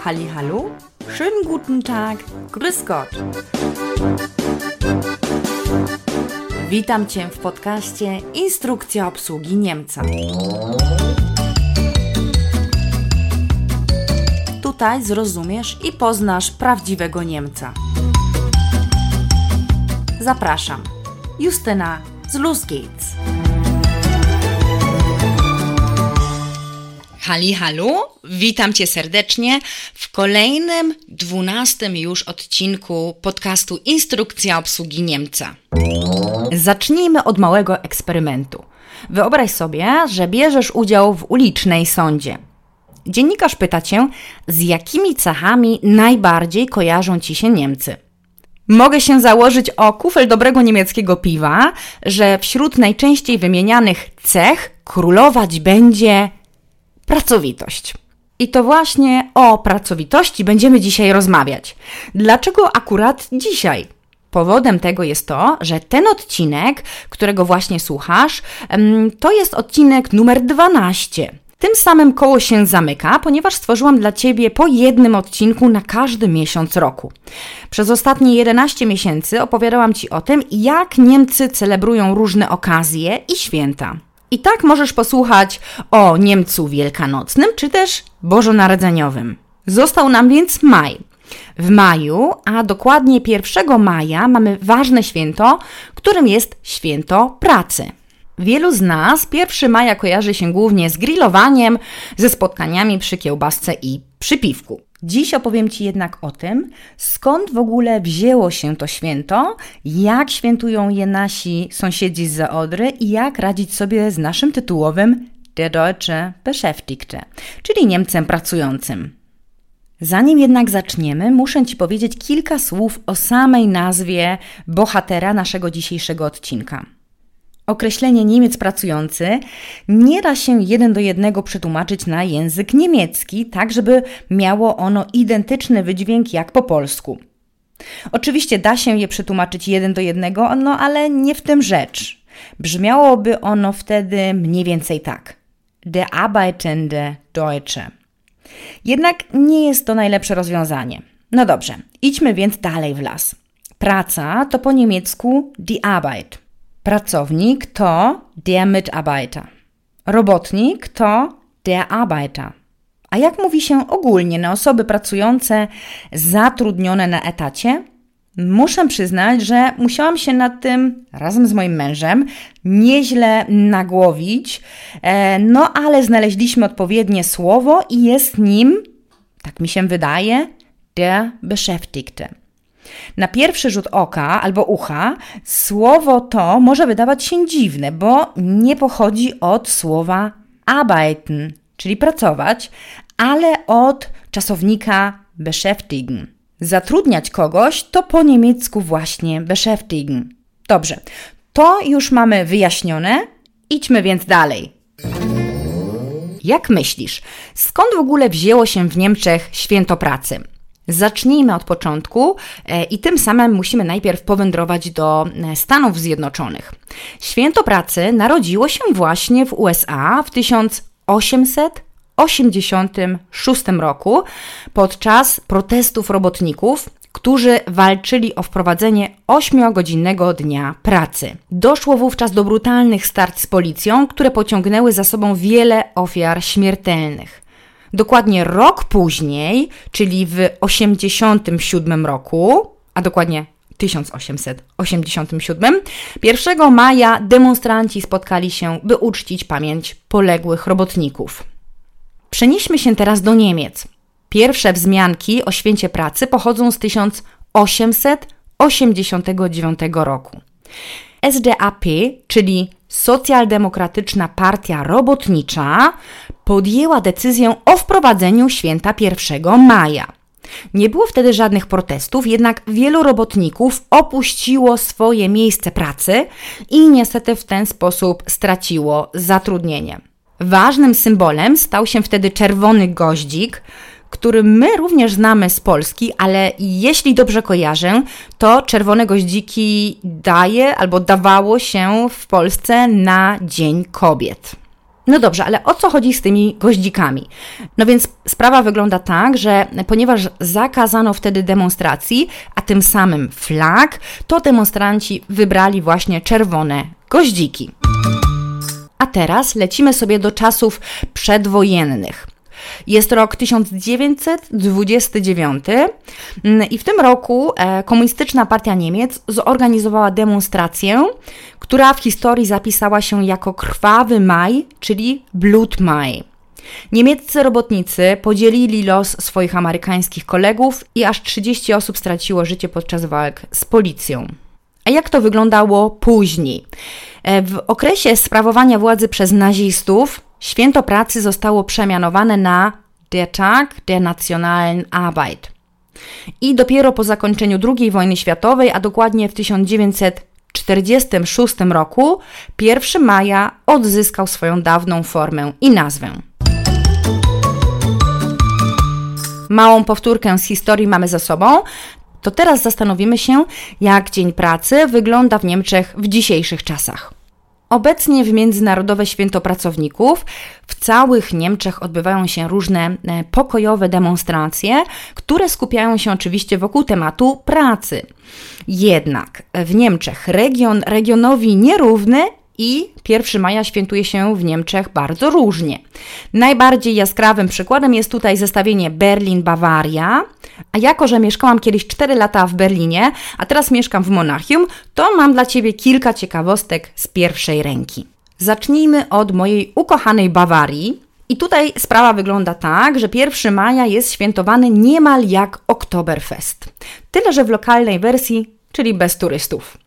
Halli, hallo, schönen guten Tag, grüß Gott. Witam Cię w podcaście Instrukcja obsługi Niemca. Tutaj zrozumiesz i poznasz prawdziwego Niemca. Zapraszam. Justyna z Los geht's. Hali, halu, witam Cię serdecznie w kolejnym, dwunastym już odcinku podcastu Instrukcja obsługi Niemca. Zacznijmy od małego eksperymentu. Wyobraź sobie, że bierzesz udział w ulicznej sądzie. Dziennikarz pyta Cię, z jakimi cechami najbardziej kojarzą Ci się Niemcy. Mogę się założyć o kufel dobrego niemieckiego piwa, że wśród najczęściej wymienianych cech królować będzie pracowitość. I to właśnie o pracowitości będziemy dzisiaj rozmawiać. Dlaczego akurat dzisiaj? Powodem tego jest to, że ten odcinek, którego właśnie słuchasz, to jest odcinek numer 12. Tym samym koło się zamyka, ponieważ stworzyłam dla Ciebie po jednym odcinku na każdy miesiąc roku. Przez ostatnie 11 miesięcy opowiadałam Ci o tym, jak Niemcy celebrują różne okazje i święta. I tak możesz posłuchać o Niemcu Wielkanocnym czy też Bożonarodzeniowym. Został nam więc maj. W maju, a dokładnie 1 maja, mamy ważne święto, którym jest święto pracy. Wielu z nas 1 maja kojarzy się głównie z grillowaniem, ze spotkaniami przy kiełbasce i przy piwku. Dziś opowiem Ci jednak o tym, skąd w ogóle wzięło się to święto, jak świętują je nasi sąsiedzi z Odry i jak radzić sobie z naszym tytułowym Der Deutsche Beschäftigte, czyli Niemcem pracującym. Zanim jednak zaczniemy, muszę Ci powiedzieć kilka słów o samej nazwie bohatera naszego dzisiejszego odcinka. Określenie Niemiec pracujący nie da się jeden do jednego przetłumaczyć na język niemiecki, tak żeby miało ono identyczny wydźwięk jak po polsku. Oczywiście da się je przetłumaczyć jeden do jednego, no ale nie w tym rzecz. Brzmiałoby ono wtedy mniej więcej tak: Der arbeitende Deutsche. Jednak nie jest to najlepsze rozwiązanie. No dobrze, idźmy więc dalej w las. Praca to po niemiecku die Arbeit. Pracownik to der Mitarbeiter. Robotnik to der Arbeiter. A jak mówi się ogólnie na osoby pracujące zatrudnione na etacie? Muszę przyznać, że musiałam się nad tym razem z moim mężem nieźle nagłowić, e, no ale znaleźliśmy odpowiednie słowo i jest nim, tak mi się wydaje, der Beschäftigte. Na pierwszy rzut oka albo ucha słowo to może wydawać się dziwne, bo nie pochodzi od słowa arbeiten, czyli pracować, ale od czasownika beschäftigen. Zatrudniać kogoś to po niemiecku właśnie beschäftigen. Dobrze, to już mamy wyjaśnione. Idźmy więc dalej. Jak myślisz, skąd w ogóle wzięło się w Niemczech święto pracy? Zacznijmy od początku e, i tym samym musimy najpierw powędrować do e, Stanów Zjednoczonych. Święto pracy narodziło się właśnie w USA w 1886 roku podczas protestów robotników, którzy walczyli o wprowadzenie 8-godzinnego dnia pracy. Doszło wówczas do brutalnych start z policją, które pociągnęły za sobą wiele ofiar śmiertelnych. Dokładnie rok później, czyli w 1987 roku, a dokładnie 1887, 1 maja demonstranci spotkali się, by uczcić pamięć poległych robotników. Przenieśmy się teraz do Niemiec. Pierwsze wzmianki o święcie pracy pochodzą z 1889 roku. SDAP, czyli Socjaldemokratyczna Partia Robotnicza, podjęła decyzję o wprowadzeniu święta 1 maja. Nie było wtedy żadnych protestów, jednak wielu robotników opuściło swoje miejsce pracy i niestety w ten sposób straciło zatrudnienie. Ważnym symbolem stał się wtedy czerwony goździk, który my również znamy z Polski, ale jeśli dobrze kojarzę, to czerwone goździki daje albo dawało się w Polsce na Dzień Kobiet. No dobrze, ale o co chodzi z tymi goździkami? No więc sprawa wygląda tak, że ponieważ zakazano wtedy demonstracji, a tym samym flag, to demonstranci wybrali właśnie czerwone goździki. A teraz lecimy sobie do czasów przedwojennych. Jest rok 1929 mm, i w tym roku e, Komunistyczna Partia Niemiec zorganizowała demonstrację, która w historii zapisała się jako Krwawy Maj, czyli Blutmaj. Niemieccy robotnicy podzielili los swoich amerykańskich kolegów i aż 30 osób straciło życie podczas walk z policją. A jak to wyglądało później? E, w okresie sprawowania władzy przez nazistów święto pracy zostało przemianowane na Der Tag der Nationalen Arbeit. I dopiero po zakończeniu II wojny światowej, a dokładnie w 1946 roku, 1 maja odzyskał swoją dawną formę i nazwę. Małą powtórkę z historii mamy za sobą, to teraz zastanowimy się, jak Dzień Pracy wygląda w Niemczech w dzisiejszych czasach. Obecnie w Międzynarodowe Święto Pracowników w całych Niemczech odbywają się różne e, pokojowe demonstracje, które skupiają się oczywiście wokół tematu pracy. Jednak w Niemczech region regionowi nierówny i 1 maja świętuje się w Niemczech bardzo różnie. Najbardziej jaskrawym przykładem jest tutaj zestawienie Berlin-Bawaria, a jako, że mieszkałam kiedyś 4 lata w Berlinie, a teraz mieszkam w Monachium, to mam dla Ciebie kilka ciekawostek z pierwszej ręki. Zacznijmy od mojej ukochanej Bawarii. I tutaj sprawa wygląda tak, że 1 maja jest świętowany niemal jak Oktoberfest. Tyle, że w lokalnej wersji, czyli bez turystów.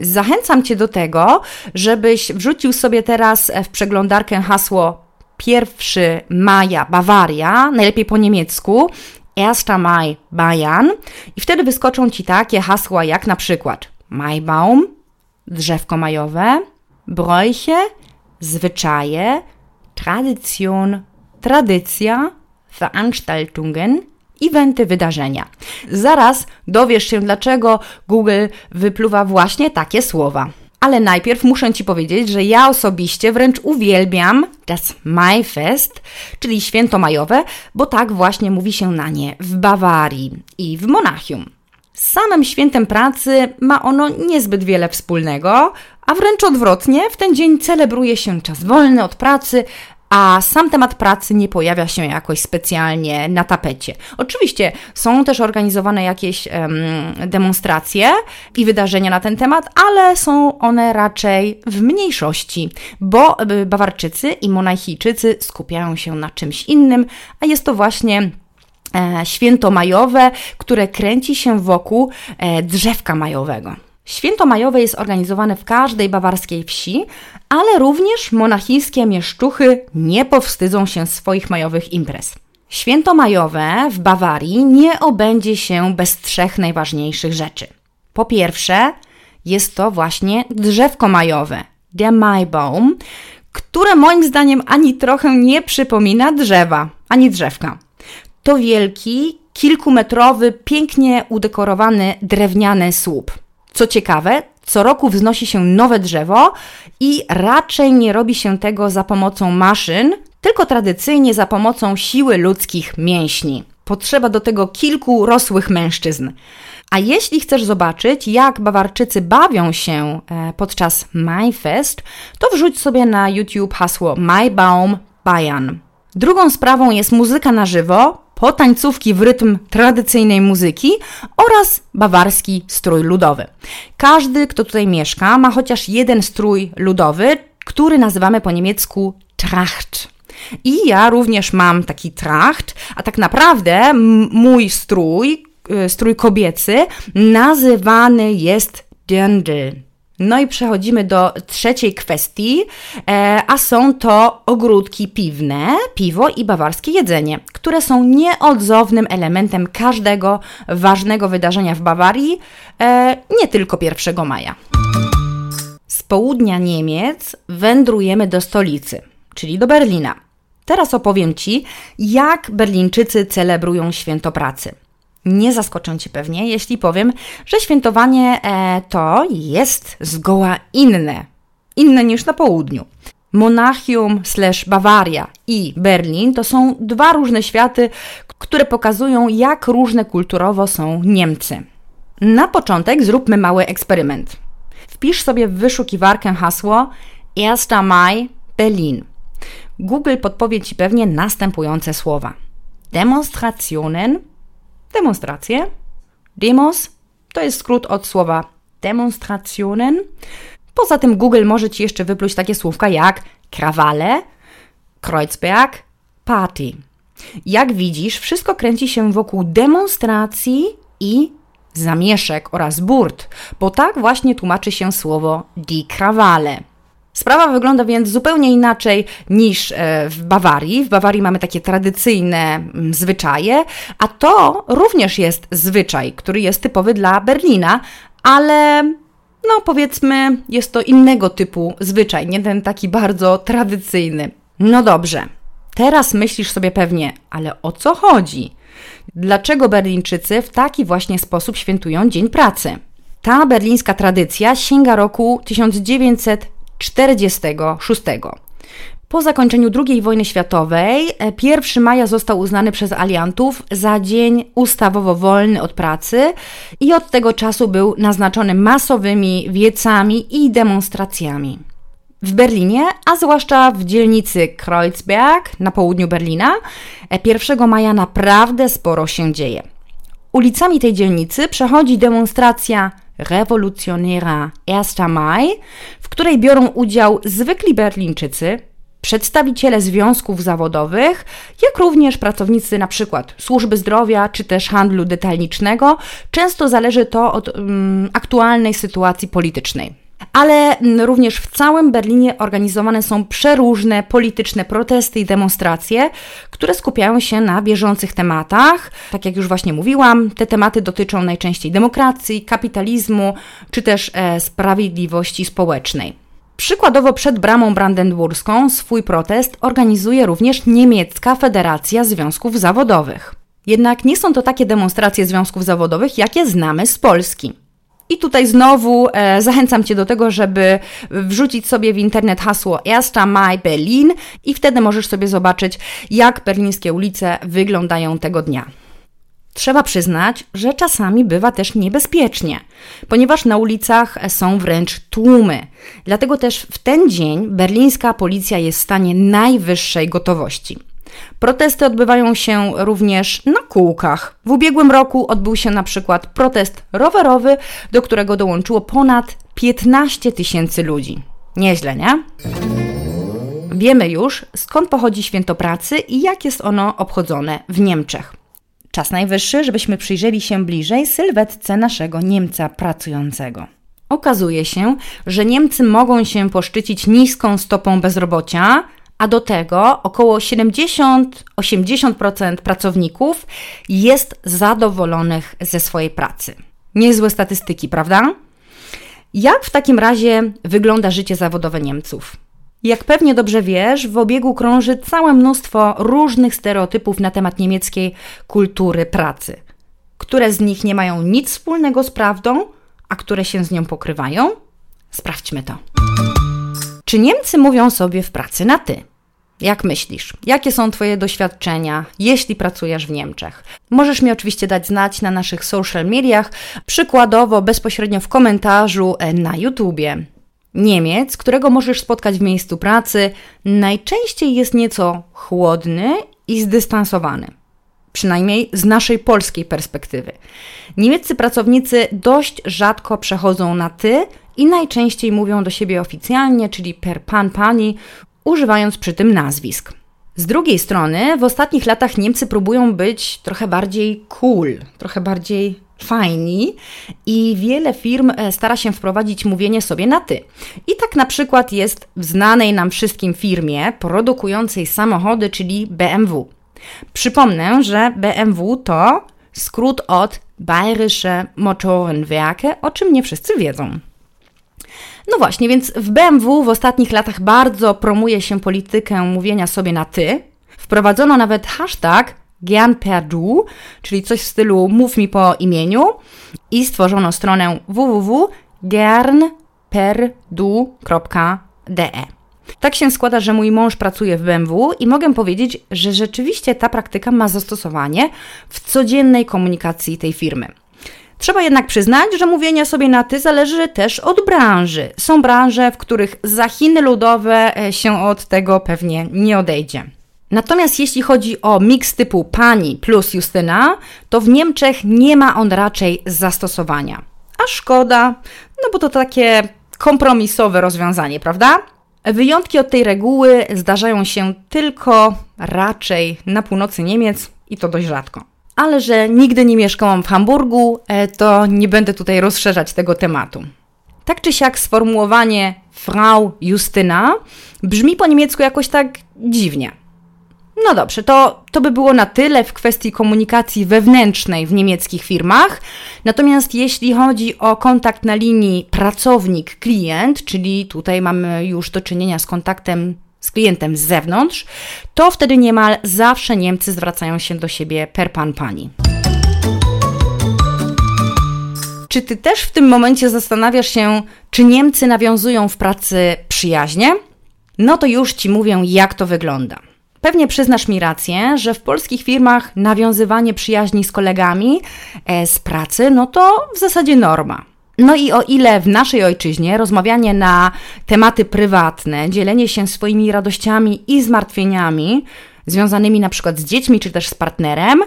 Zachęcam Cię do tego, żebyś wrzucił sobie teraz w przeglądarkę hasło 1 maja Bawaria, najlepiej po niemiecku, 1 Maj Bayern i wtedy wyskoczą Ci takie hasła jak na przykład Majbaum, drzewko majowe, Bräuche, zwyczaje, Tradition, tradycja, Veranstaltungen, eventy, wydarzenia. Zaraz dowiesz się, dlaczego Google wypluwa właśnie takie słowa. Ale najpierw muszę Ci powiedzieć, że ja osobiście wręcz uwielbiam das Maifest, czyli święto majowe, bo tak właśnie mówi się na nie w Bawarii i w Monachium. Z samym świętem pracy ma ono niezbyt wiele wspólnego, a wręcz odwrotnie, w ten dzień celebruje się czas wolny od pracy, a sam temat pracy nie pojawia się jakoś specjalnie na tapecie. Oczywiście są też organizowane jakieś um, demonstracje i wydarzenia na ten temat, ale są one raczej w mniejszości, bo y, Bawarczycy i Monachijczycy skupiają się na czymś innym, a jest to właśnie e, święto majowe, które kręci się wokół e, drzewka majowego. Święto majowe jest organizowane w każdej bawarskiej wsi, ale również monachijskie mieszczuchy nie powstydzą się swoich majowych imprez. Święto majowe w Bawarii nie obędzie się bez trzech najważniejszych rzeczy. Po pierwsze, jest to właśnie drzewko majowe, der Maibaum, które moim zdaniem ani trochę nie przypomina drzewa, ani drzewka. To wielki, kilkumetrowy, pięknie udekorowany drewniany słup. Co ciekawe, co roku wznosi się nowe drzewo i raczej nie robi się tego za pomocą maszyn, tylko tradycyjnie za pomocą siły ludzkich mięśni. Potrzeba do tego kilku rosłych mężczyzn. A jeśli chcesz zobaczyć, jak Bawarczycy bawią się e, podczas Maifest, to wrzuć sobie na YouTube hasło Maibaum Bayern. Drugą sprawą jest muzyka na żywo, potańcówki w rytm tradycyjnej muzyki oraz bawarski strój ludowy. Każdy, kto tutaj mieszka, ma chociaż jeden strój ludowy, który nazywamy po niemiecku Tracht. I ja również mam taki tracht, a tak naprawdę mój strój, y, strój kobiecy, nazywany jest Dirndl. No i przechodzimy do trzeciej kwestii, e, a są to ogródki piwne, piwo i bawarskie jedzenie, które są nieodzownym elementem każdego ważnego wydarzenia w Bawarii, e, nie tylko 1 maja. Z południa Niemiec wędrujemy do stolicy, czyli do Berlina. Teraz opowiem Ci, jak Berlińczycy celebrują święto pracy. Nie zaskoczę Cię pewnie, jeśli powiem, że świętowanie e, to jest zgoła inne. Inne niż na południu. Monachium slash Bawaria i Berlin to są dwa różne światy, które pokazują, jak różne kulturowo są Niemcy. Na początek zróbmy mały eksperyment. Wpisz sobie w wyszukiwarkę hasło 1 maj Berlin. Google podpowie Ci pewnie następujące słowa. Demonstrationen, demonstracje, demos to jest skrót od słowa demonstrationen. Poza tym Google może Ci jeszcze wypluć takie słówka jak krawale, Kreuzberg, party. Jak widzisz, wszystko kręci się wokół demonstracji i zamieszek oraz burt, bo tak właśnie tłumaczy się słowo die Krawale. Sprawa wygląda więc zupełnie inaczej niż e, w Bawarii. W Bawarii mamy takie tradycyjne mm, zwyczaje, a to również jest zwyczaj, który jest typowy dla Berlina, ale no powiedzmy, jest to innego typu zwyczaj, nie ten taki bardzo tradycyjny. No dobrze, teraz myślisz sobie pewnie, ale o co chodzi? Dlaczego Berlińczycy w taki właśnie sposób świętują Dzień Pracy? Ta berlińska tradycja sięga roku 1946. Po zakończeniu II wojny światowej 1 maja został uznany przez aliantów za dzień ustawowo wolny od pracy i od tego czasu był naznaczony masowymi wiecami i demonstracjami. W Berlinie, a zwłaszcza w dzielnicy Kreuzberg na południu Berlina, 1 maja naprawdę sporo się dzieje. Ulicami tej dzielnicy przechodzi demonstracja rewolucjonera 1 Maj, w której biorą udział zwykli Berlińczycy, przedstawiciele związków zawodowych, jak również pracownicy np. służby zdrowia czy też handlu detalicznego. Często zależy to od um, aktualnej sytuacji politycznej ale również w całym Berlinie organizowane są przeróżne polityczne protesty i demonstracje, które skupiają się na bieżących tematach. Tak jak już właśnie mówiłam, te tematy dotyczą najczęściej demokracji, kapitalizmu czy też e, sprawiedliwości społecznej. Przykładowo przed bramą brandenburską swój protest organizuje również niemiecka Federacja Związków Zawodowych. Jednak nie są to takie demonstracje związków zawodowych, jakie znamy z Polski. I tutaj znowu e, zachęcam Cię do tego, żeby wrzucić sobie w internet hasło 1 Maj Berlin i wtedy możesz sobie zobaczyć, jak berlińskie ulice wyglądają tego dnia. Trzeba przyznać, że czasami bywa też niebezpiecznie, ponieważ na ulicach są wręcz tłumy. Dlatego też w ten dzień berlińska policja jest w stanie najwyższej gotowości. Protesty odbywają się również na kółkach. W ubiegłym roku odbył się na przykład protest rowerowy, do którego dołączyło ponad 15 tysięcy ludzi. Nieźle, nie? Wiemy już, skąd pochodzi święto pracy i jak jest ono obchodzone w Niemczech. Czas najwyższy, żebyśmy przyjrzeli się bliżej sylwetce naszego Niemca pracującego. Okazuje się, że Niemcy mogą się poszczycić niską stopą bezrobocia, a do tego około 70-80% pracowników jest zadowolonych ze swojej pracy. Niezłe statystyki, prawda? Jak w takim razie wygląda życie zawodowe Niemców? Jak pewnie dobrze wiesz, w obiegu krąży całe mnóstwo różnych stereotypów na temat niemieckiej kultury pracy. Które z nich nie mają nic wspólnego z prawdą, a które się z nią pokrywają? Sprawdźmy to. Czy Niemcy mówią sobie w pracy na ty? Jak myślisz? Jakie są Twoje doświadczenia, jeśli pracujesz w Niemczech? Możesz mi oczywiście dać znać na naszych social mediach, przykładowo bezpośrednio w komentarzu na YouTubie. Niemiec, którego możesz spotkać w miejscu pracy, najczęściej jest nieco chłodny i zdystansowany. Przynajmniej z naszej polskiej perspektywy. Niemieccy pracownicy dość rzadko przechodzą na ty i najczęściej mówią do siebie oficjalnie, czyli per pan, pani, używając przy tym nazwisk. Z drugiej strony, w ostatnich latach Niemcy próbują być trochę bardziej cool, trochę bardziej fajni i wiele firm e, stara się wprowadzić mówienie sobie na ty. I tak na przykład jest w znanej nam wszystkim firmie produkującej samochody, czyli BMW. Przypomnę, że BMW to skrót od Bayerische Motorenwerke, o czym nie wszyscy wiedzą. No właśnie, więc w BMW w ostatnich latach bardzo promuje się politykę mówienia sobie na ty, Wprowadzono nawet hashtag gern per du, czyli coś w stylu mów mi po imieniu i stworzono stronę www.gernperdu.de. Tak się składa, że mój mąż pracuje w BMW i mogę powiedzieć, że rzeczywiście ta praktyka ma zastosowanie w codziennej komunikacji tej firmy. Trzeba jednak przyznać, że mówienie sobie na ty zależy też od branży. Są branże, w których zachiny ludowe e, się od tego pewnie nie odejdzie. Natomiast jeśli chodzi o miks typu pani plus Justyna, to w Niemczech nie ma on raczej zastosowania. A szkoda, no bo to takie kompromisowe rozwiązanie, prawda? Wyjątki od tej reguły zdarzają się tylko raczej na północy Niemiec i to dość rzadko. Ale że nigdy nie mieszkałam w Hamburgu, e, to nie będę tutaj rozszerzać tego tematu. Tak czy siak sformułowanie Frau Justyna brzmi po niemiecku jakoś tak dziwnie. No dobrze, to, to by było na tyle w kwestii komunikacji wewnętrznej w niemieckich firmach. Natomiast jeśli chodzi o kontakt na linii pracownik-klient, czyli tutaj mamy już do czynienia z kontaktem z klientem z zewnątrz, to wtedy niemal zawsze Niemcy zwracają się do siebie per pan pani. Czy ty też w tym momencie zastanawiasz się, czy Niemcy nawiązują w pracy przyjaźnie? No to już ci mówię, jak to wygląda. Pewnie przyznasz mi rację, że w polskich firmach nawiązywanie przyjaźni z kolegami e, z pracy, no to w zasadzie norma. No i o ile w naszej ojczyźnie rozmawianie na tematy prywatne, dzielenie się swoimi radościami i zmartwieniami, związanymi na przykład z dziećmi czy też z partnerem,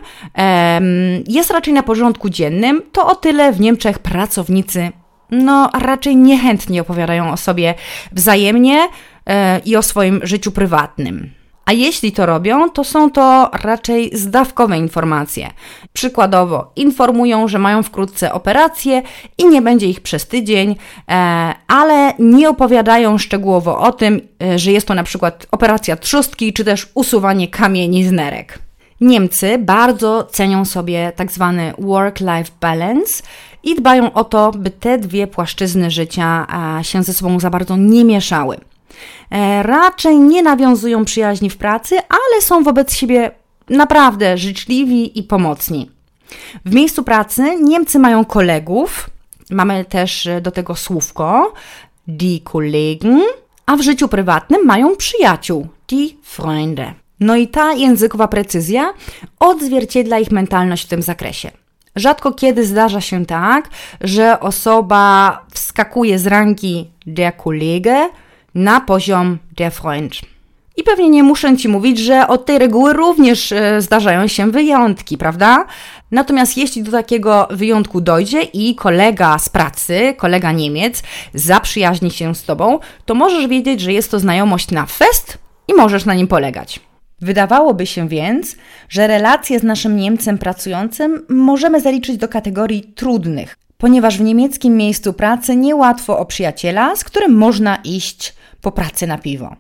jest raczej na porządku dziennym, to o tyle w Niemczech pracownicy no raczej niechętnie opowiadają o sobie wzajemnie e, i o swoim życiu prywatnym. A jeśli to robią, to są to raczej zdawkowe informacje. Przykładowo, informują, że mają wkrótce operację i nie będzie ich przez tydzień, e, ale nie opowiadają szczegółowo o tym, e, że jest to na przykład operacja trzustki czy też usuwanie kamieni z nerek. Niemcy bardzo cenią sobie tak zwany work-life balance i dbają o to, by te dwie płaszczyzny życia się ze sobą za bardzo nie mieszały. E, raczej nie nawiązują przyjaźni w pracy, ale są wobec siebie naprawdę życzliwi i pomocni. W miejscu pracy Niemcy mają kolegów, mamy też e, do tego słówko die Kollegen, a w życiu prywatnym mają przyjaciół, die Freunde. No i ta językowa precyzja odzwierciedla ich mentalność w tym zakresie. Rzadko kiedy zdarza się tak, że osoba wskakuje z rangi der Kollege na poziom der Freund. I pewnie nie muszę Ci mówić, że od tej reguły również e, zdarzają się wyjątki, prawda? Natomiast jeśli do takiego wyjątku dojdzie i kolega z pracy, kolega Niemiec, zaprzyjaźni się z Tobą, to możesz wiedzieć, że jest to znajomość na fest i możesz na nim polegać. Wydawałoby się więc, że relacje z naszym Niemcem pracującym możemy zaliczyć do kategorii trudnych, ponieważ w niemieckim miejscu pracy niełatwo o przyjaciela, z którym można iść po pracy na piwo.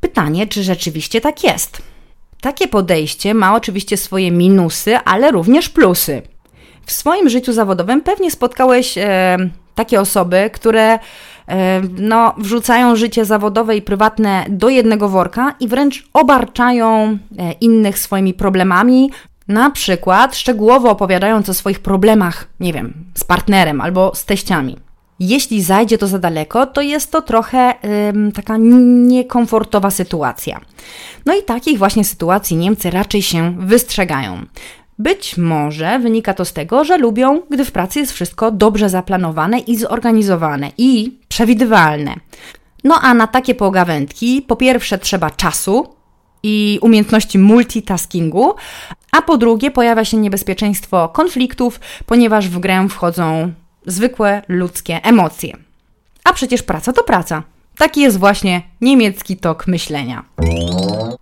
Pytanie, czy rzeczywiście tak jest? Takie podejście ma oczywiście swoje minusy, ale również plusy. W swoim życiu zawodowym pewnie spotkałeś e, takie osoby, które e, no, wrzucają życie zawodowe i prywatne do jednego worka i wręcz obarczają e, innych swoimi problemami, na przykład szczegółowo opowiadając o swoich problemach, nie wiem, z partnerem albo z teściami. Jeśli zajdzie to za daleko, to jest to trochę ym, taka niekomfortowa sytuacja. No i takich właśnie sytuacji Niemcy raczej się wystrzegają. Być może wynika to z tego, że lubią, gdy w pracy jest wszystko dobrze zaplanowane i zorganizowane i przewidywalne. No a na takie pogawędki po pierwsze trzeba czasu i umiejętności multitaskingu, a po drugie pojawia się niebezpieczeństwo konfliktów, ponieważ w grę wchodzą zwykłe ludzkie emocje. A przecież praca to praca. Taki jest właśnie niemiecki tok myślenia.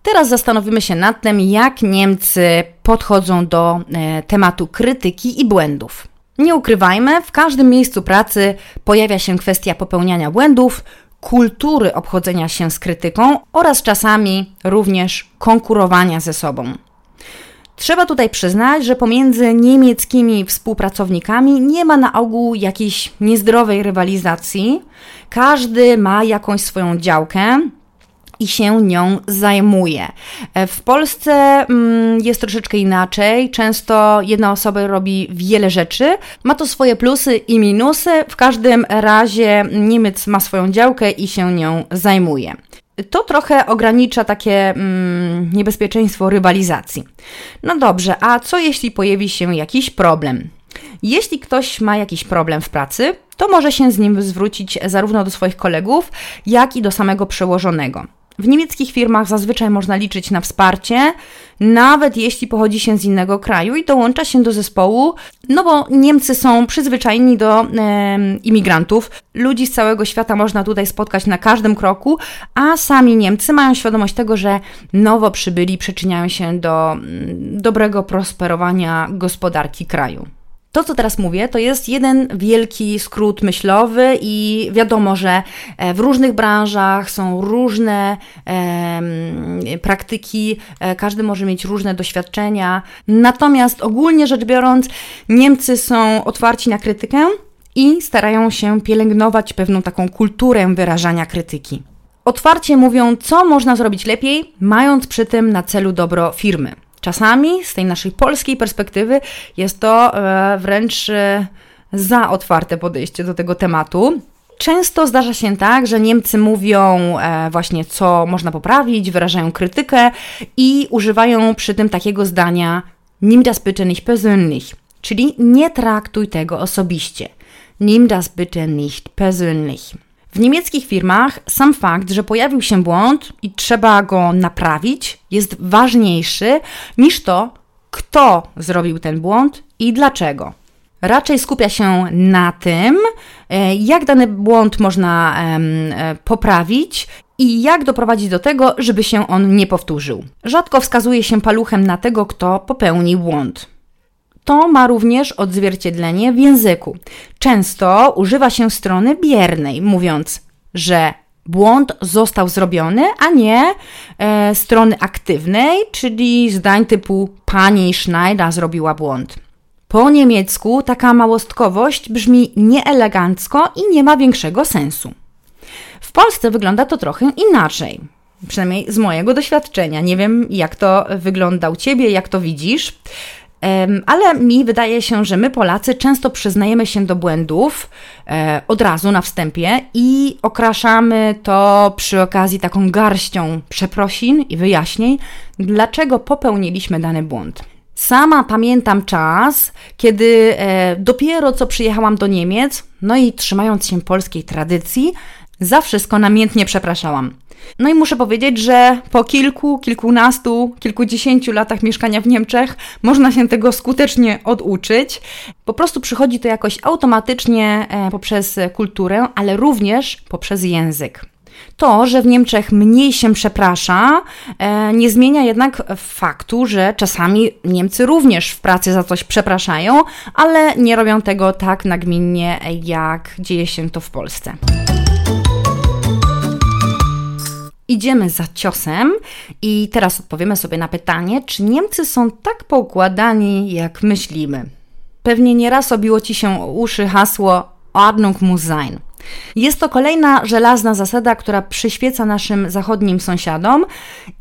Teraz zastanowimy się nad tym, jak Niemcy podchodzą do e, tematu krytyki i błędów. Nie ukrywajmy, w każdym miejscu pracy pojawia się kwestia popełniania błędów, kultury obchodzenia się z krytyką oraz czasami również konkurowania ze sobą. Trzeba tutaj przyznać, że pomiędzy niemieckimi współpracownikami nie ma na ogół jakiejś niezdrowej rywalizacji. Każdy ma jakąś swoją działkę i się nią zajmuje. E, w Polsce mm, jest troszeczkę inaczej. Często jedna osoba robi wiele rzeczy. Ma to swoje plusy i minusy. W każdym razie Niemiec ma swoją działkę i się nią zajmuje. To trochę ogranicza takie mm, niebezpieczeństwo rywalizacji. No dobrze, a co jeśli pojawi się jakiś problem? Jeśli ktoś ma jakiś problem w pracy, to może się z nim zwrócić zarówno do swoich kolegów, jak i do samego przełożonego. W niemieckich firmach zazwyczaj można liczyć na wsparcie, nawet jeśli pochodzi się z innego kraju i dołącza się do zespołu, no bo Niemcy są przyzwyczajeni do e, imigrantów. Ludzi z całego świata można tutaj spotkać na każdym kroku, a sami Niemcy mają świadomość tego, że nowo przybyli przyczyniają się do mm, dobrego prosperowania gospodarki kraju. To, co teraz mówię, to jest jeden wielki skrót myślowy, i wiadomo, że e, w różnych branżach są różne e, praktyki, każdy może mieć różne doświadczenia. Natomiast ogólnie rzecz biorąc, Niemcy są otwarci na krytykę i starają się pielęgnować pewną taką kulturę wyrażania krytyki. Otwarcie mówią, co można zrobić lepiej, mając przy tym na celu dobro firmy. Czasami z tej naszej polskiej perspektywy jest to e, wręcz e, za otwarte podejście do tego tematu. Często zdarza się tak, że Niemcy mówią e, właśnie, co można poprawić, wyrażają krytykę i używają przy tym takiego zdania nimm das bitte nicht persönlich, czyli nie traktuj tego osobiście. Nimm das bitte nicht persönlich. W niemieckich firmach sam fakt, że pojawił się błąd i trzeba go naprawić, jest ważniejszy niż to, kto zrobił ten błąd i dlaczego. Raczej skupia się na tym, e, jak dany błąd można e, poprawić i jak doprowadzić do tego, żeby się on nie powtórzył. Rzadko wskazuje się paluchem na tego, kto popełnił błąd. To ma również odzwierciedlenie w języku. Często używa się strony biernej, mówiąc, że błąd został zrobiony, a nie e, strony aktywnej, czyli zdań typu pani Schneider zrobiła błąd. Po niemiecku taka małostkowość brzmi nieelegancko i nie ma większego sensu. W Polsce wygląda to trochę inaczej. Przynajmniej z mojego doświadczenia. Nie wiem, jak to wygląda u ciebie, jak to widzisz. Ale mi wydaje się, że my Polacy często przyznajemy się do błędów e, od razu na wstępie i okraszamy to przy okazji taką garścią przeprosin i wyjaśnień, dlaczego popełniliśmy dany błąd. Sama pamiętam czas, kiedy e, dopiero co przyjechałam do Niemiec, no i trzymając się polskiej tradycji, za wszystko namiętnie przepraszałam. No i muszę powiedzieć, że po kilku, kilkunastu, kilkudziesięciu latach mieszkania w Niemczech można się tego skutecznie oduczyć. Po prostu przychodzi to jakoś automatycznie e, poprzez kulturę, ale również poprzez język. To, że w Niemczech mniej się przeprasza, e, nie zmienia jednak faktu, że czasami Niemcy również w pracy za coś przepraszają, ale nie robią tego tak nagminnie, jak dzieje się to w Polsce. Idziemy za ciosem i teraz odpowiemy sobie na pytanie, czy Niemcy są tak poukładani, jak myślimy. Pewnie nieraz obiło Ci się uszy hasło Ordnung muss sein. Jest to kolejna żelazna zasada, która przyświeca naszym zachodnim sąsiadom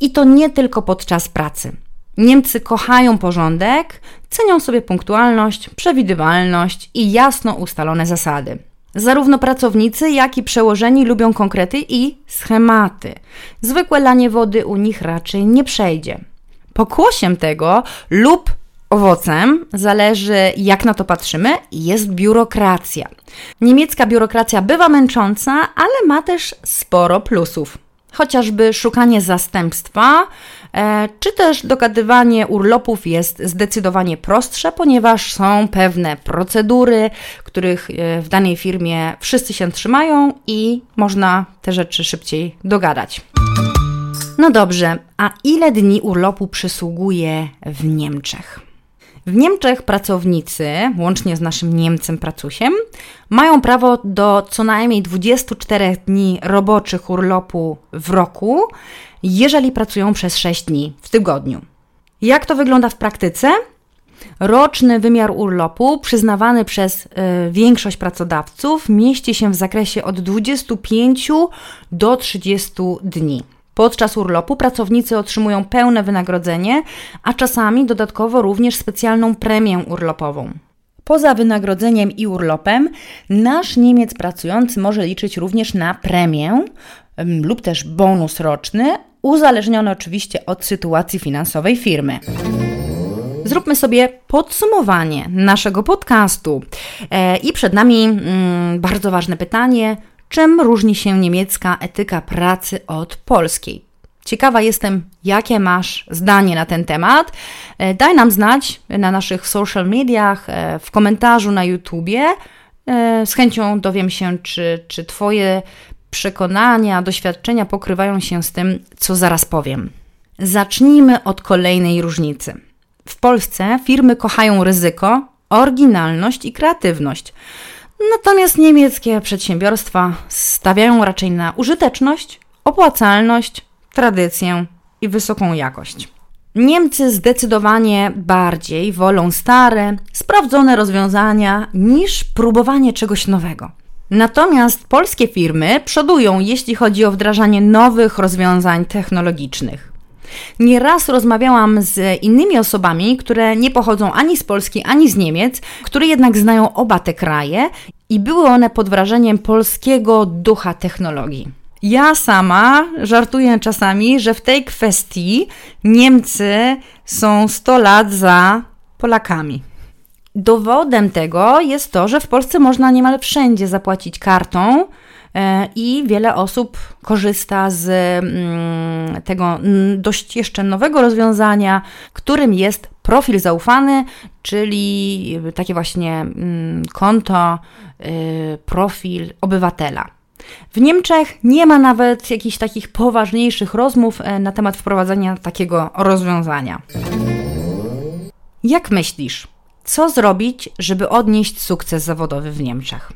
i to nie tylko podczas pracy. Niemcy kochają porządek, cenią sobie punktualność, przewidywalność i jasno ustalone zasady. Zarówno pracownicy, jak i przełożeni lubią konkrety i schematy. Zwykłe lanie wody u nich raczej nie przejdzie. Pokłosiem tego lub owocem, zależy jak na to patrzymy, jest biurokracja. Niemiecka biurokracja bywa męcząca, ale ma też sporo plusów. Chociażby szukanie zastępstwa, e, czy też dogadywanie urlopów jest zdecydowanie prostsze, ponieważ są pewne procedury, których e, w danej firmie wszyscy się trzymają i można te rzeczy szybciej dogadać. No dobrze, a ile dni urlopu przysługuje w Niemczech? W Niemczech pracownicy, łącznie z naszym Niemcem Pracusiem, mają prawo do co najmniej 24 dni roboczych urlopu w roku, jeżeli pracują przez 6 dni w tygodniu. Jak to wygląda w praktyce? Roczny wymiar urlopu przyznawany przez y, większość pracodawców mieści się w zakresie od 25 do 30 dni. Podczas urlopu pracownicy otrzymują pełne wynagrodzenie, a czasami dodatkowo również specjalną premię urlopową. Poza wynagrodzeniem i urlopem, nasz Niemiec pracujący może liczyć również na premię lub też bonus roczny, uzależniony oczywiście od sytuacji finansowej firmy. Zróbmy sobie podsumowanie naszego podcastu. E, I przed nami mm, bardzo ważne pytanie: czym różni się niemiecka etyka pracy od polskiej? Ciekawa jestem, jakie masz zdanie na ten temat. E, daj nam znać na naszych social mediach, e, w komentarzu na YouTubie. E, z chęcią dowiem się, czy, czy Twoje przekonania, doświadczenia pokrywają się z tym, co zaraz powiem. Zacznijmy od kolejnej różnicy. W Polsce firmy kochają ryzyko, oryginalność i kreatywność. Natomiast niemieckie przedsiębiorstwa stawiają raczej na użyteczność, opłacalność, tradycję i wysoką jakość. Niemcy zdecydowanie bardziej wolą stare, sprawdzone rozwiązania niż próbowanie czegoś nowego. Natomiast polskie firmy przodują, jeśli chodzi o wdrażanie nowych rozwiązań technologicznych. Nieraz rozmawiałam z innymi osobami, które nie pochodzą ani z Polski, ani z Niemiec, które jednak znają oba te kraje i były one pod wrażeniem polskiego ducha technologii. Ja sama żartuję czasami, że w tej kwestii Niemcy są 100 lat za Polakami. Dowodem tego jest to, że w Polsce można niemal wszędzie zapłacić kartą i wiele osób korzysta z mm, tego dość jeszcze nowego rozwiązania, którym jest profil zaufany, czyli takie właśnie mm, konto, y, profil obywatela. W Niemczech nie ma nawet jakichś takich poważniejszych rozmów e, na temat wprowadzenia takiego rozwiązania. Jak myślisz, co zrobić, żeby odnieść sukces zawodowy w Niemczech?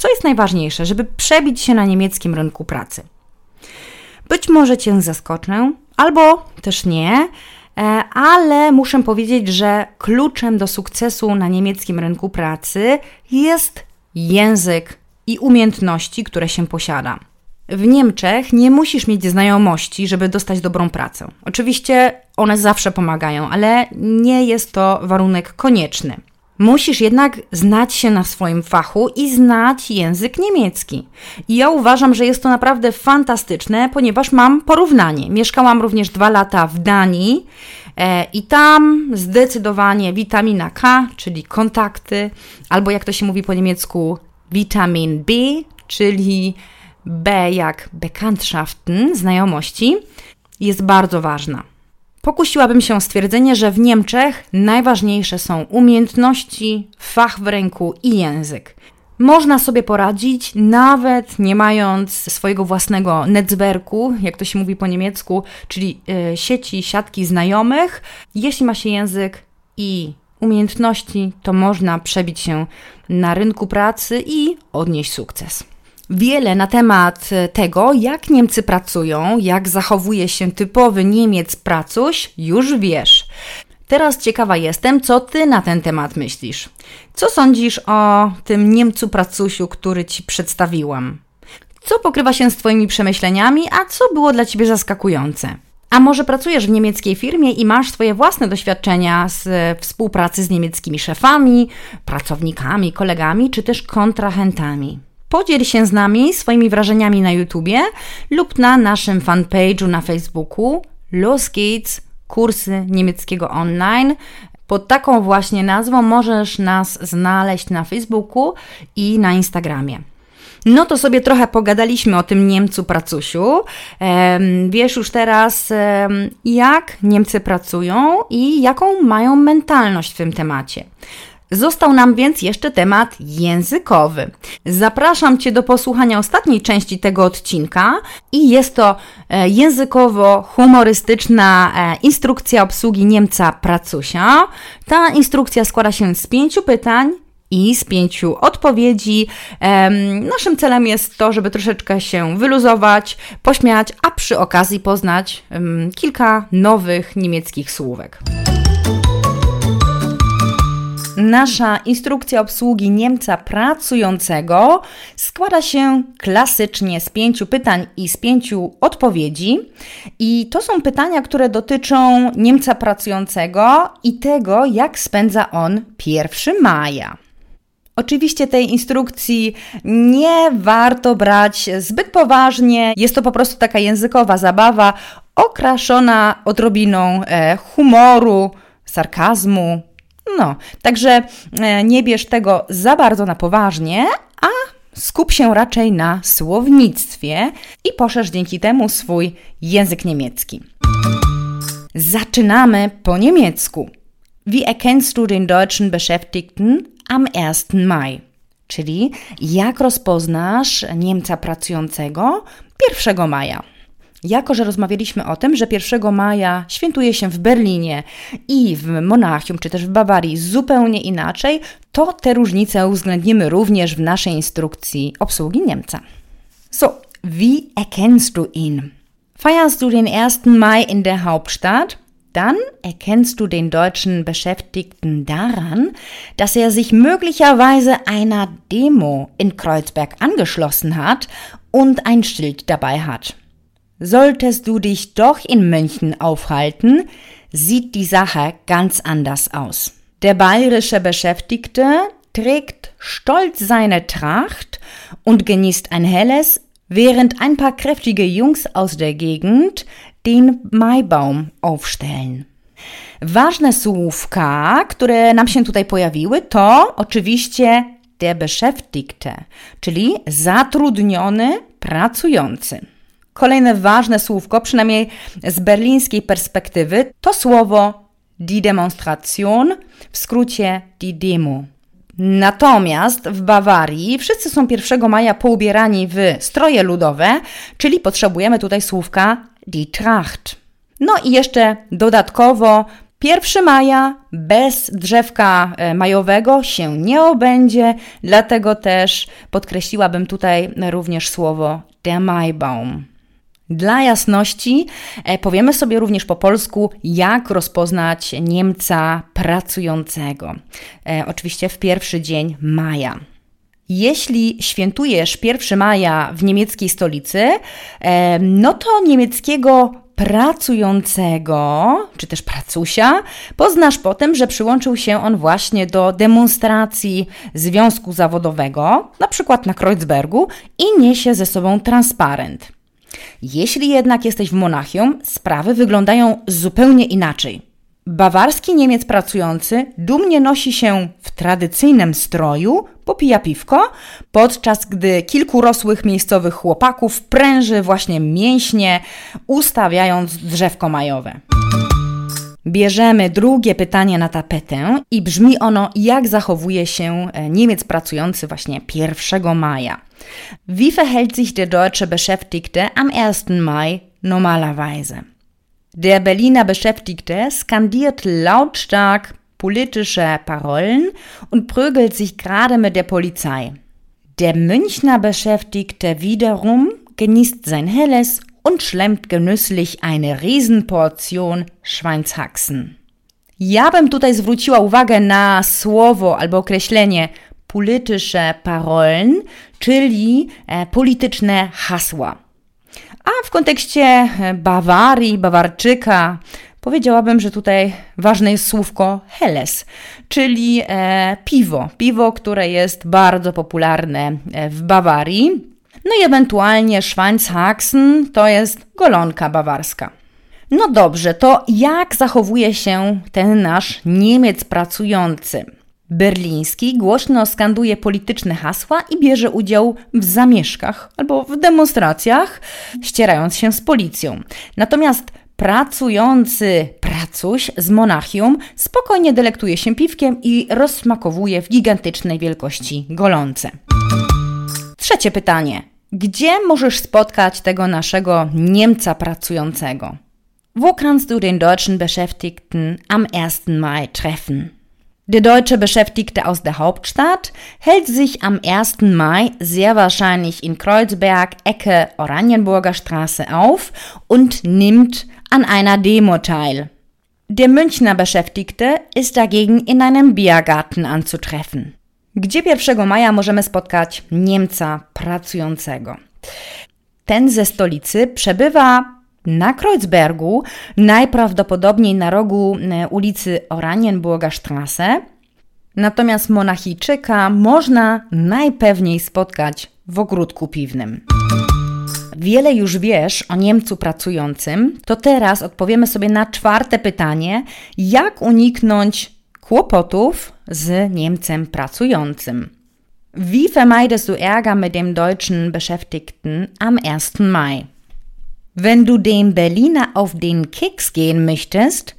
Co jest najważniejsze, żeby przebić się na niemieckim rynku pracy? Być może Cię zaskoczę, albo też nie, e, ale muszę powiedzieć, że kluczem do sukcesu na niemieckim rynku pracy jest język i umiejętności, które się posiada. W Niemczech nie musisz mieć znajomości, żeby dostać dobrą pracę. Oczywiście one zawsze pomagają, ale nie jest to warunek konieczny. Musisz jednak znać się na swoim fachu i znać język niemiecki. I ja uważam, że jest to naprawdę fantastyczne, ponieważ mam porównanie. Mieszkałam również dwa lata w Danii e, i tam zdecydowanie witamina K, czyli kontakty, albo jak to się mówi po niemiecku, Vitamin B, czyli B jak Bekanntschaften, znajomości, jest bardzo ważna. Pokusiłabym się o stwierdzenie, że w Niemczech najważniejsze są umiejętności, fach w ręku i język. Można sobie poradzić, nawet nie mając swojego własnego netzwerku, jak to się mówi po niemiecku, czyli y, sieci, siatki znajomych. Jeśli ma się język i umiejętności, to można przebić się na rynku pracy i odnieść sukces. Wiele na temat tego, jak Niemcy pracują, jak zachowuje się typowy Niemiec pracuś, już wiesz. Teraz ciekawa jestem, co ty na ten temat myślisz. Co sądzisz o tym Niemcu pracusiu, który ci przedstawiłam? Co pokrywa się z twoimi przemyśleniami, a co było dla ciebie zaskakujące? A może pracujesz w niemieckiej firmie i masz swoje własne doświadczenia z współpracy z niemieckimi szefami, pracownikami, kolegami czy też kontrahentami? Podziel się z nami swoimi wrażeniami na YouTubie lub na naszym fanpage'u na Facebooku Los Gates kursy niemieckiego online. Pod taką właśnie nazwą możesz nas znaleźć na Facebooku i na Instagramie. No to sobie trochę pogadaliśmy o tym Niemcu pracusiu. Wiesz już teraz, jak Niemcy pracują i jaką mają mentalność w tym temacie. Został nam więc jeszcze temat językowy. Zapraszam Cię do posłuchania ostatniej części tego odcinka i jest to e, językowo-humorystyczna e, instrukcja obsługi Niemca Pracusia. Ta instrukcja składa się z pięciu pytań i z pięciu odpowiedzi. Naszym celem jest to, żeby troszeczkę się wyluzować, pośmiać, a przy okazji poznać kilka nowych niemieckich słówek. Nasza instrukcja obsługi Niemca pracującego składa się klasycznie z pięciu pytań i z pięciu odpowiedzi. I to są pytania, które dotyczą Niemca pracującego i tego, jak spędza on 1 maja. Oczywiście tej instrukcji nie warto brać zbyt poważnie. Jest to po prostu taka językowa zabawa, okraszona odrobiną e, humoru, sarkazmu. No, także e, nie bierz tego za bardzo na poważnie, a skup się raczej na słownictwie i poszerz dzięki temu swój język niemiecki. Zaczynamy po niemiecku. Wie erkennst du den deutschen Beschäftigten am 1 Mai? Czyli jak rozpoznasz Niemca pracującego 1 maja? Jako, że rozmawialiśmy o tym, że 1 maja świętuje się w Berlinie i w Monachium, czy też w Bawarii zupełnie inaczej, to te różnice uwzględnimy również w naszej instrukcji obsługi Niemca. So, wie erkennst du ihn? Feierst du den 1. Mai in der Hauptstadt? Dann erkennst du den deutschen Beschäftigten daran, dass er sich möglicherweise einer Demo in Kreuzberg angeschlossen hat und ein Schild dabei hat. Solltest du dich doch in München aufhalten, sieht die Sache ganz anders aus. Der bayerische Beschäftigte trägt stolz seine Tracht und genießt ein helles, während ein paar kräftige Jungs aus der Gegend den Maibaum aufstellen. Ważne słówka, które nam się tutaj pojawiły, to oczywiście der Beschäftigte, czyli zatrudniony, pracujący. Kolejne ważne słówko, przynajmniej z berlińskiej perspektywy, to słowo die Demonstration, w skrócie die Demo. Natomiast w Bawarii wszyscy są 1 maja poubierani w stroje ludowe, czyli potrzebujemy tutaj słówka die Tracht. No i jeszcze dodatkowo 1 maja bez drzewka e, majowego się nie obędzie, dlatego też podkreśliłabym tutaj również słowo der Maibaum. Dla jasności e, powiemy sobie również po polsku, jak rozpoznać Niemca pracującego. E, oczywiście w pierwszy dzień maja. Jeśli świętujesz 1 maja w niemieckiej stolicy, e, no to niemieckiego pracującego, czy też pracusia, poznasz po tym, że przyłączył się on właśnie do demonstracji związku zawodowego, na przykład na Kreuzbergu, i niesie ze sobą transparent. Jeśli jednak jesteś w Monachium, sprawy wyglądają zupełnie inaczej. Bawarski Niemiec pracujący dumnie nosi się w tradycyjnym stroju, popija piwko, podczas gdy kilku rosłych miejscowych chłopaków pręży właśnie mięśnie, ustawiając drzewko majowe. Bierzemy drugie pytanie na tapetę i brzmi ono, jak zachowuje się e, Niemiec pracujący właśnie 1 maja. Wie verhält sich der deutsche Beschäftigte am 1. Mai normalerweise? Der Berliner Beschäftigte skandiert lautstark politische Parolen und prügelt sich gerade mit der Polizei. Der Münchner Beschäftigte wiederum genießt sein helles und schlemmt genüsslich eine Riesenportion Schweinshaxen. Ja bym tutaj zwróciła uwagę na słowo albo określenie polityczne parolen, czyli e, polityczne hasła. A w kontekście e, Bawarii, Bawarczyka, powiedziałabym, że tutaj ważne jest słówko Helles, czyli e, piwo. Piwo, które jest bardzo popularne w Bawarii. No i ewentualnie Schweinshaxen to jest golonka bawarska. No dobrze, to jak zachowuje się ten nasz Niemiec pracujący? Berliński głośno skanduje polityczne hasła i bierze udział w zamieszkach albo w demonstracjach, ścierając się z policją. Natomiast pracujący pracuś z Monachium spokojnie delektuje się piwkiem i rozsmakowuje w gigantycznej wielkości golące. Trzecie pytanie. Gdzie możesz spotkać tego naszego Niemca pracującego? Wo kannst du den deutschen Beschäftigten am 1. Mai treffen? Der deutsche Beschäftigte aus der Hauptstadt hält sich am 1. Mai sehr wahrscheinlich in Kreuzberg, Ecke Oranienburger Straße auf und nimmt an einer Demo teil. Der Münchner Beschäftigte ist dagegen in einem Biergarten anzutreffen. Gdzie 1 maja możemy spotkać Niemca pracującego? Ten ze stolicy przebywa na Kreuzbergu, najprawdopodobniej na rogu e, ulicy Oranienburger Straße. Natomiast Monachijczyka można najpewniej spotkać w ogródku piwnym. Wiele już wiesz o Niemcu pracującym, to teraz odpowiemy sobie na czwarte pytanie: jak uniknąć kłopotów z Niemcem pracującym? Wie vermeidest du Ärger mit dem deutschen Beschäftigten am 1. Mai? Wenn du dem Berliner auf den Keks gehen möchtest,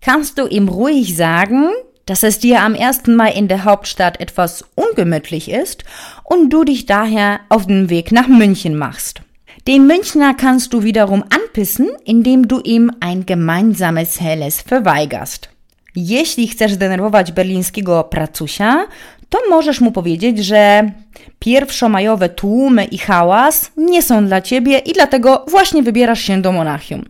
kannst du ihm ruhig sagen, dass es dir am 1. Mai in der Hauptstadt etwas ungemütlich ist und du dich daher auf den Weg nach München machst. Den Münchner kannst du wiederum anpissen, indem du ihm ein gemeinsames Helles verweigerst. Jeśli chcesz denerwować berlińskiego pracusia, to możesz mu powiedzieć, że pierwszomajowe tłumy i hałas nie są dla ciebie i dlatego właśnie wybierasz się do Monachium.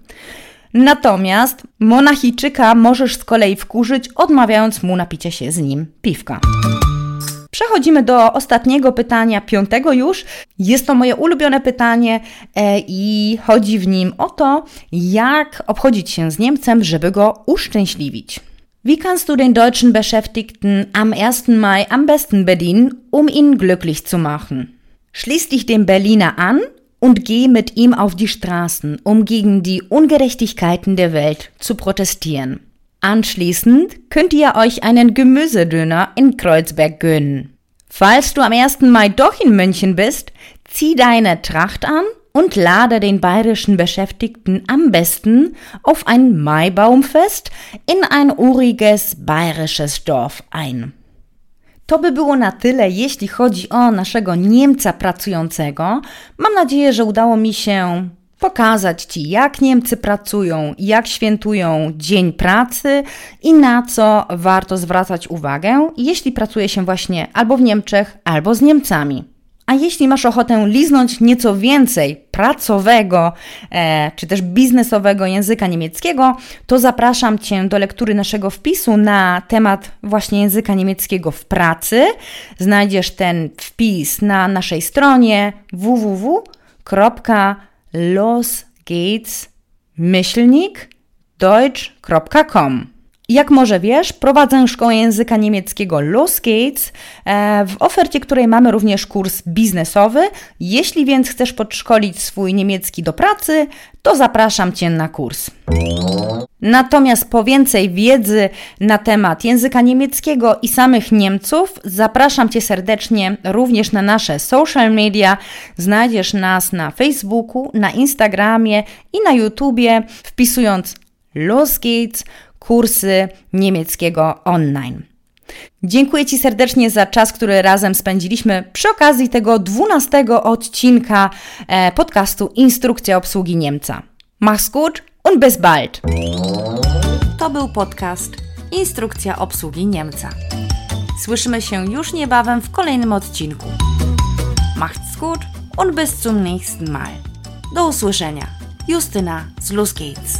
Natomiast Monachijczyka możesz z kolei wkurzyć, odmawiając mu napicia się z nim piwka. Przechodzimy do ostatniego pytania, piątego już. Jest to moje ulubione pytanie e, i chodzi w nim o to, jak obchodzić się z Niemcem, żeby go uszczęśliwić. Wie kannst du den deutschen Beschäftigten am 1. Mai am besten bedienen, um ihn glücklich zu machen? Schließ dich dem Berliner an und geh mit ihm auf die Straßen, um gegen die Ungerechtigkeiten der Welt zu protestieren. Anschließend könnt ihr euch einen Gemüsedöner in Kreuzberg gönnen. Falls du am 1. Mai doch in München bist, zieh deine Tracht an und lade den bayerischen Beschäftigten am besten auf ein Maibaumfest in ein uriges bayerisches Dorf ein. To by było na tyle, jeśli chodzi o naszego Niemca pracującego. Mam nadzieję, że udało mi się pokazać Ci, jak Niemcy pracują, jak świętują Dzień Pracy i na co warto zwracać uwagę, jeśli pracuje się właśnie albo w Niemczech, albo z Niemcami. A jeśli masz ochotę liznąć nieco więcej pracowego e, czy też biznesowego języka niemieckiego, to zapraszam Cię do lektury naszego wpisu na temat właśnie języka niemieckiego w pracy. Znajdziesz ten wpis na naszej stronie www.losgeht's-deutsch.com. Jak może wiesz, prowadzę szkołę języka niemieckiego Los Gates, e, w ofercie której mamy również kurs biznesowy. Jeśli więc chcesz podszkolić swój niemiecki do pracy, to zapraszam Cię na kurs. Natomiast po więcej wiedzy na temat języka niemieckiego i samych Niemców, zapraszam Cię serdecznie również na nasze social media. Znajdziesz nas na Facebooku, na Instagramie i na YouTubie, wpisując Los Gates kursy niemieckiego online. Dziękuję Ci serdecznie za czas, który razem spędziliśmy przy okazji tego dwunastego odcinka e, podcastu Instrukcja obsługi Niemca. Mach's gut und bis bald! To był podcast Instrukcja obsługi Niemca. Słyszymy się już niebawem w kolejnym odcinku. Macht's gut und bis zum nächsten Mal. Do usłyszenia. Justyna z Gates.